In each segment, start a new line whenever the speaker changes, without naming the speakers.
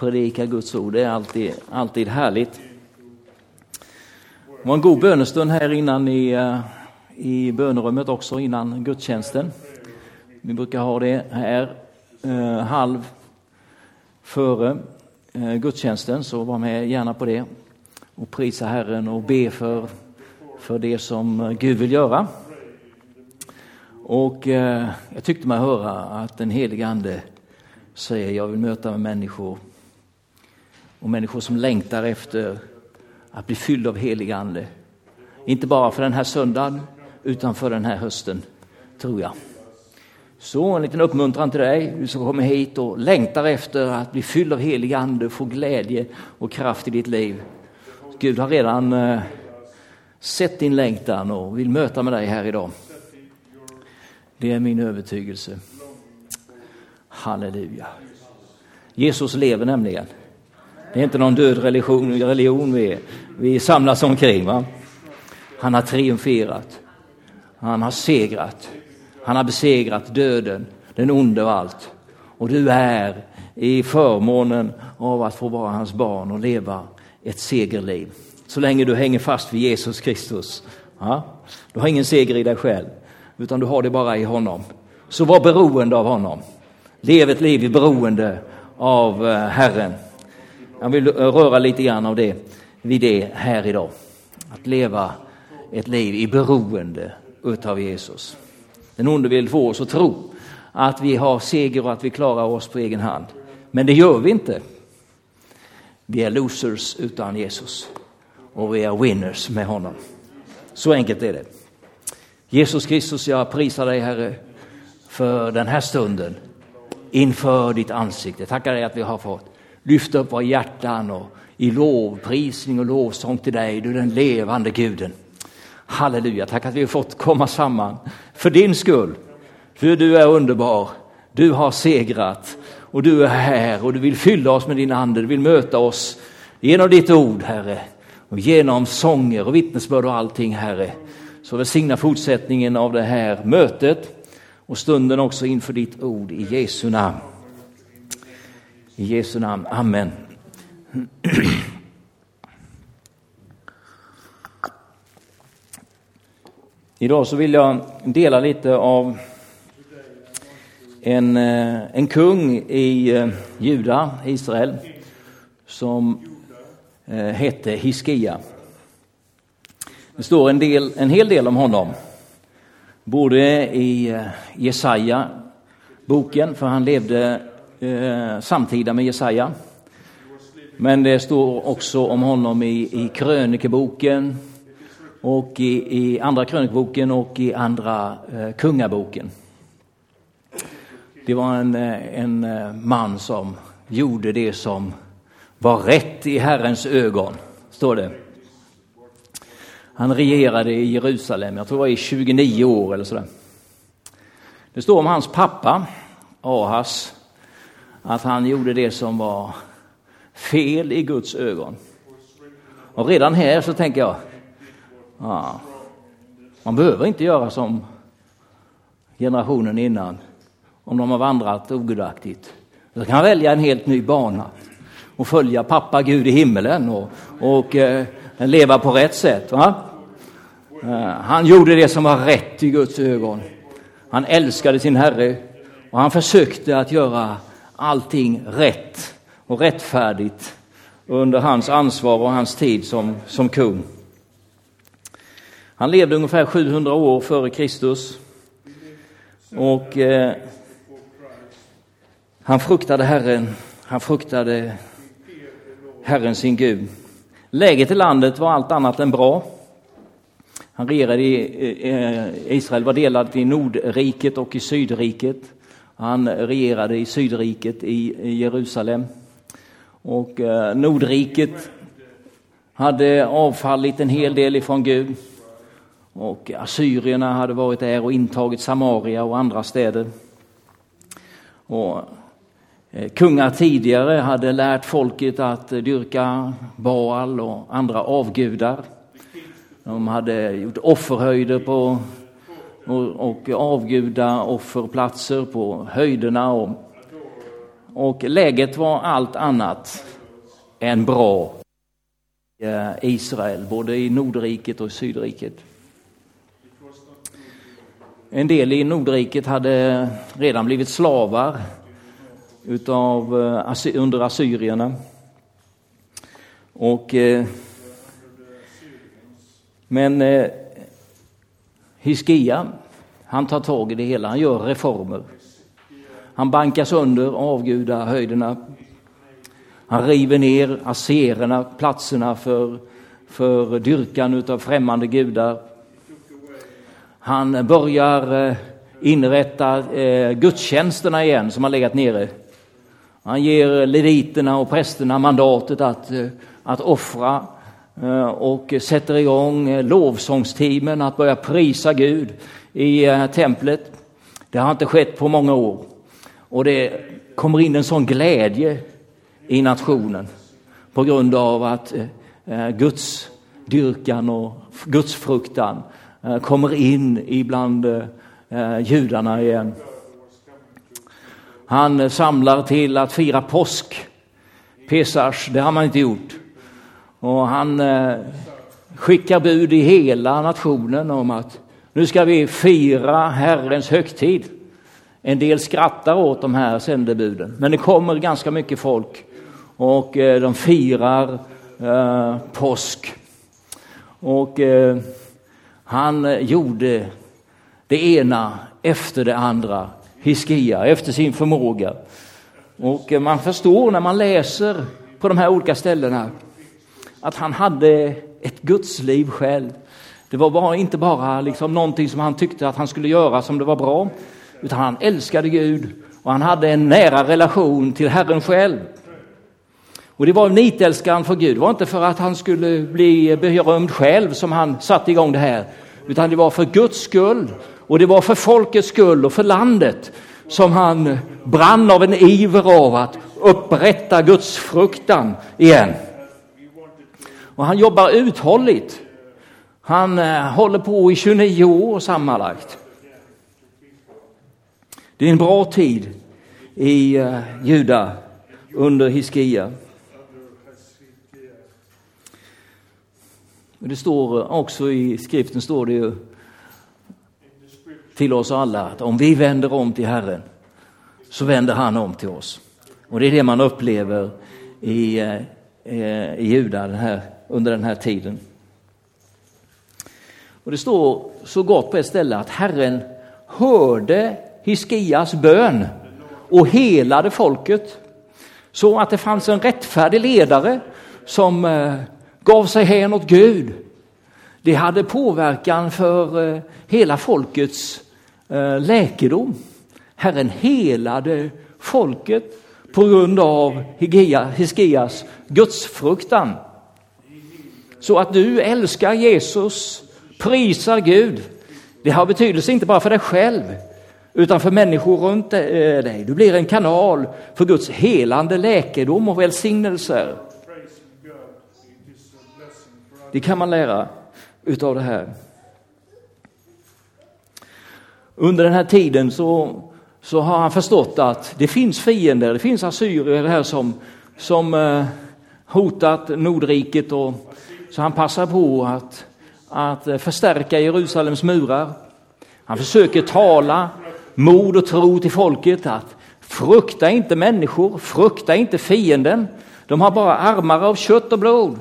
predika Guds ord. Det är alltid, alltid härligt. Det var en god bönestund här innan i, eh, i bönerummet också, innan gudstjänsten. Vi brukar ha det här eh, halv före eh, gudstjänsten, så var med gärna på det och prisa Herren och be för, för det som eh, Gud vill göra. Och eh, jag tyckte mig höra att den helige Ande säger jag vill möta med människor och människor som längtar efter att bli fylld av helig Ande. Inte bara för den här söndagen utan för den här hösten, tror jag. Så en liten uppmuntran till dig, du som kommer hit och längtar efter att bli fylld av helig Ande, få glädje och kraft i ditt liv. Gud har redan eh, sett din längtan och vill möta med dig här idag. Det är min övertygelse. Halleluja. Jesus lever nämligen. Det är inte någon död religion, religion vi, vi samlas omkring. Va? Han har triumferat. Han har segrat. Han har besegrat döden, den onde och allt. Och du är i förmånen av att få vara hans barn och leva ett segerliv. Så länge du hänger fast vid Jesus Kristus. Ja? Du har ingen seger i dig själv, utan du har det bara i honom. Så var beroende av honom. Lev ett liv i beroende av eh, Herren. Jag vill eh, röra lite grann av det vid det här idag. Att leva ett liv i beroende utav Jesus. Den onde vill få oss att tro att vi har seger och att vi klarar oss på egen hand. Men det gör vi inte. Vi är losers utan Jesus och vi är winners med honom. Så enkelt är det. Jesus Kristus, jag prisar dig Herre för den här stunden inför ditt ansikte. Tackar dig att vi har fått lyfta upp våra hjärtan och i lovprisning och lovsång till dig, du den levande guden. Halleluja, tack att vi har fått komma samman för din skull. För du är underbar, du har segrat och du är här och du vill fylla oss med din ande, du vill möta oss genom ditt ord, Herre, och genom sånger och vittnesbörd och allting, Herre. Så välsigna fortsättningen av det här mötet och stunden också inför ditt ord i Jesu namn. I Jesu namn, Amen. Idag så vill jag dela lite av en, eh, en kung i eh, Juda, Israel, som eh, hette Hiskia. Det står en, del, en hel del om honom, både i Jesaja boken, för han levde eh, samtida med Jesaja. Men det står också om honom i, i krönikeboken och i, i andra krönikeboken och i andra eh, kungaboken. Det var en, eh, en eh, man som gjorde det som var rätt i Herrens ögon, står det. Han regerade i Jerusalem, jag tror det var i 29 år eller sådär. Det står om hans pappa, Ahas, att han gjorde det som var fel i Guds ögon. Och redan här så tänker jag, ja, man behöver inte göra som generationen innan om de har vandrat ogudaktigt. Då kan man välja en helt ny bana och följa pappa Gud i himmelen och, och eh, leva på rätt sätt. Va? Eh, han gjorde det som var rätt i Guds ögon. Han älskade sin Herre och han försökte att göra allting rätt och rättfärdigt under hans ansvar och hans tid som, som kung. Han levde ungefär 700 år före Kristus. Och eh, han fruktade Herren, han fruktade Herren sin Gud. Läget i landet var allt annat än bra. Han regerade i, eh, eh Israel var delat i Nordriket och i Sydriket. Han regerade i Sydriket i Jerusalem. Och eh, Nordriket hade avfallit en hel del ifrån Gud. Och assyrierna hade varit där och intagit Samaria och andra städer. Och eh, kungar tidigare hade lärt folket att dyrka Baal och andra avgudar. De hade gjort offerhöjder på och, och avguda offerplatser på höjderna och, och läget var allt annat än bra i eh, Israel, både i Nordriket och i Sydriket. En del i Nordriket hade redan blivit slavar utav, eh, under assyrierna. Och, eh, men Hiskia, han tar tag i det hela, han gör reformer. Han bankar sönder avgudahöjderna. Han river ner asererna, platserna för, för dyrkan av främmande gudar. Han börjar eh, inrätta eh, gudstjänsterna igen som har legat nere. Han ger leviterna och prästerna mandatet att, eh, att offra Eh, och sätter igång eh, lovsångsteamen att börja prisa Gud i eh, templet. Det har inte skett på många år. Och det kommer in en sån glädje i nationen på grund av att Guds dyrkan och gudsfruktan fruktan kommer in ibland judarna igen. Han samlar till att fira påsk. Pesach, det har man inte gjort. Och han eh, skickar bud i hela nationen om att nu ska vi fira Herrens högtid. En del skrattar åt de här sändebuden, men det kommer ganska mycket folk och eh, de firar eh, påsk. Och eh, han gjorde det ena efter det andra, Hiskia, efter sin förmåga. Och eh, man förstår när man läser på de här olika ställena att han hade ett gudsliv själv. Det var bara, inte bara liksom någonting som han tyckte att han skulle göra som det var bra, utan han älskade Gud och han hade en nära relation till Herren själv. Och det var nitälskan för Gud. Det var inte för att han skulle bli berömd själv som han satte igång det här, utan det var för Guds skull och det var för folkets skull och för landet som han brann av en iver av att upprätta Guds fruktan igen. Och han jobbar uthålligt. Han eh, håller på i 29 år sammanlagt. Det är en bra tid i eh, Juda under Hiskia. Det står eh, också i skriften står det ju till oss alla att om vi vänder om till Herren så vänder han om till oss. Och det är det man upplever i, eh, i Juda den här, under den här tiden. Och det står så gott på ett ställe att Herren hörde Hiskias bön och helade folket så att det fanns en rättfärdig ledare som eh, gav sig hän åt Gud. Det hade påverkan för eh, hela folkets eh, läkedom. Herren helade folket på grund av Hiskias gudsfruktan. Så att du älskar Jesus, prisar Gud. Det har betydelse inte bara för dig själv utan för människor runt eh, dig. Du blir en kanal för Guds helande läkedom och välsignelser. Det kan man lära utav det här. Under den här tiden så, så har han förstått att det finns fiender, det finns assyrier här som, som eh, hotat Nordriket och så han passar på att, att förstärka Jerusalems murar. Han försöker tala mod och tro till folket att frukta inte människor, frukta inte fienden. De har bara armar av kött och blod.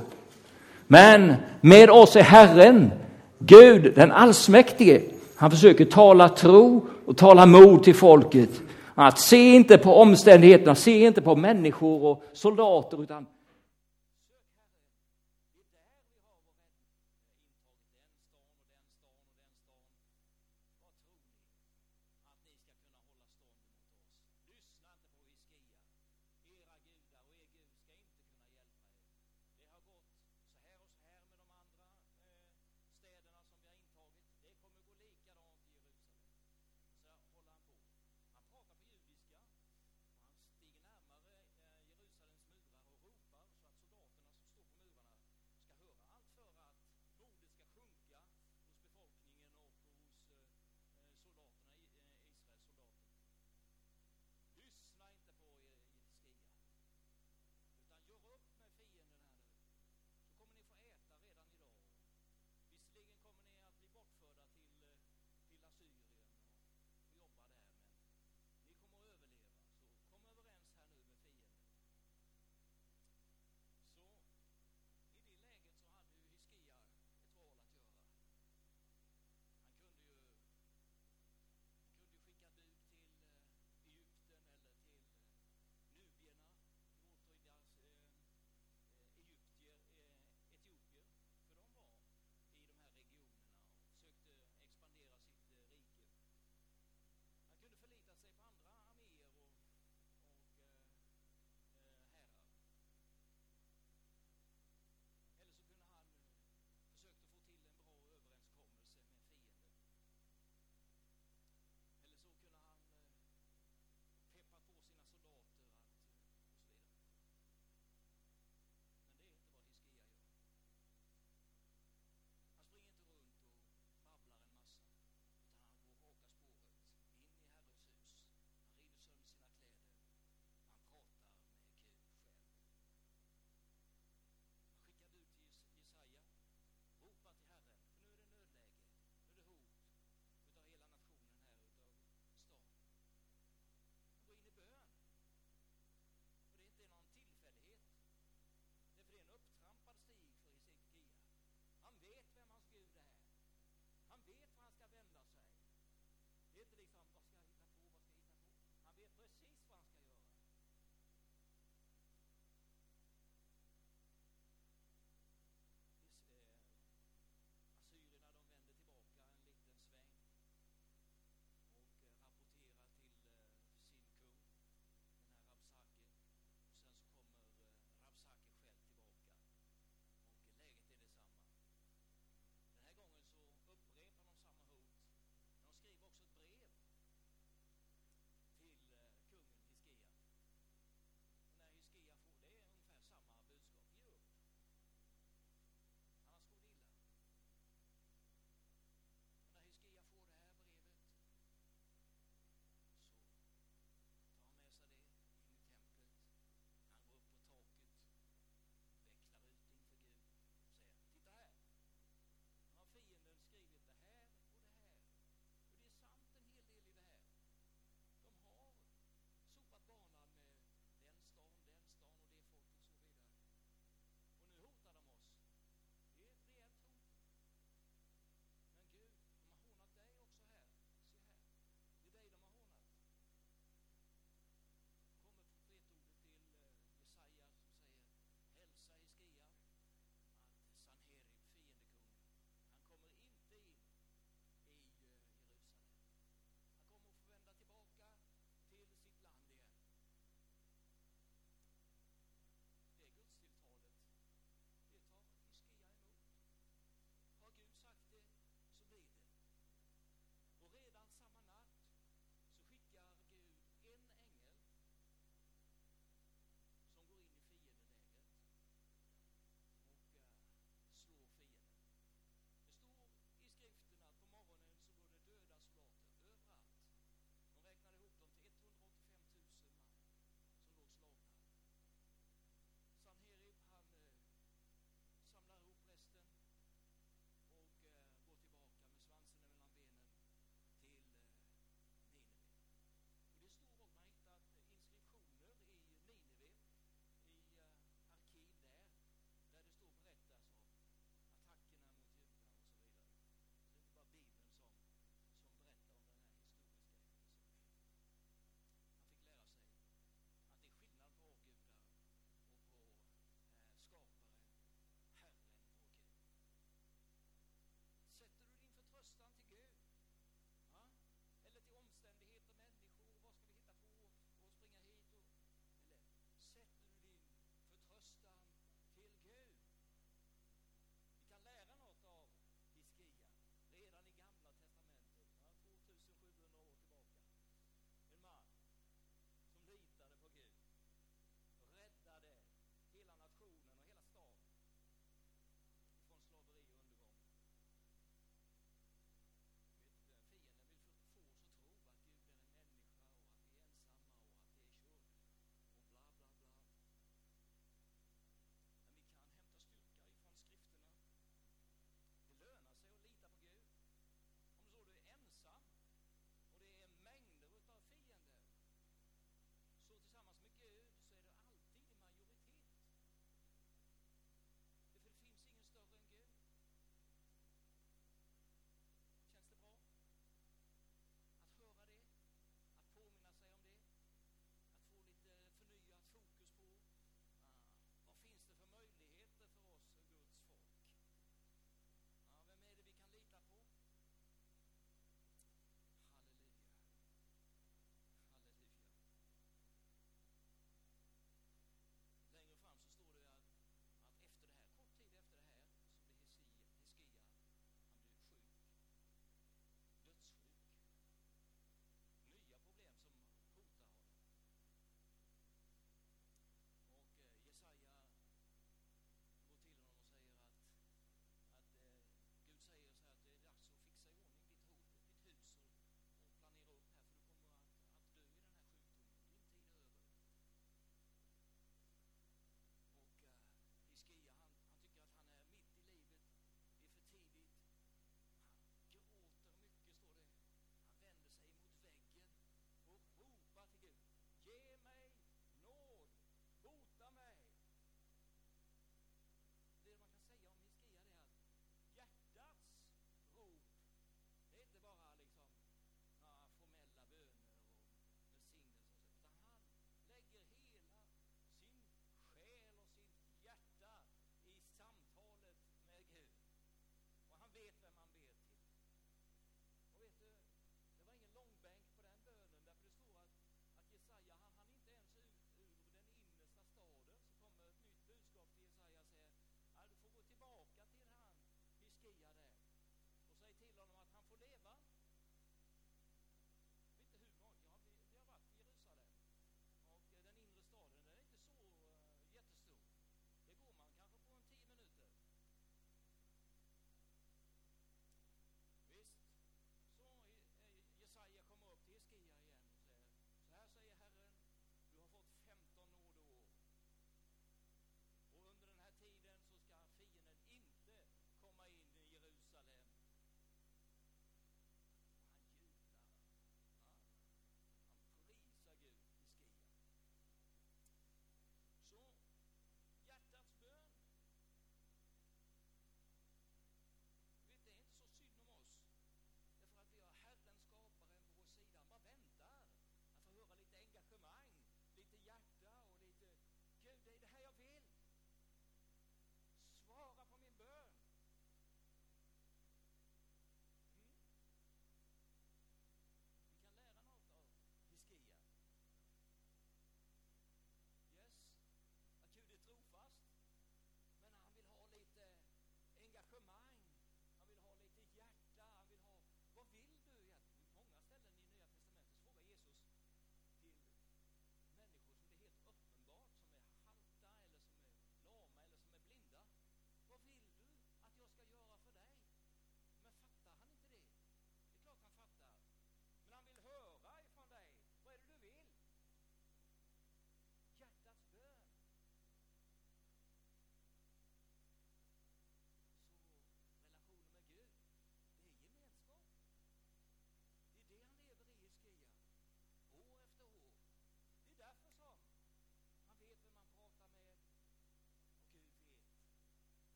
Men med oss är Herren, Gud den allsmäktige. Han försöker tala tro och tala mod till folket. Att se inte på omständigheterna, se inte på människor och soldater utan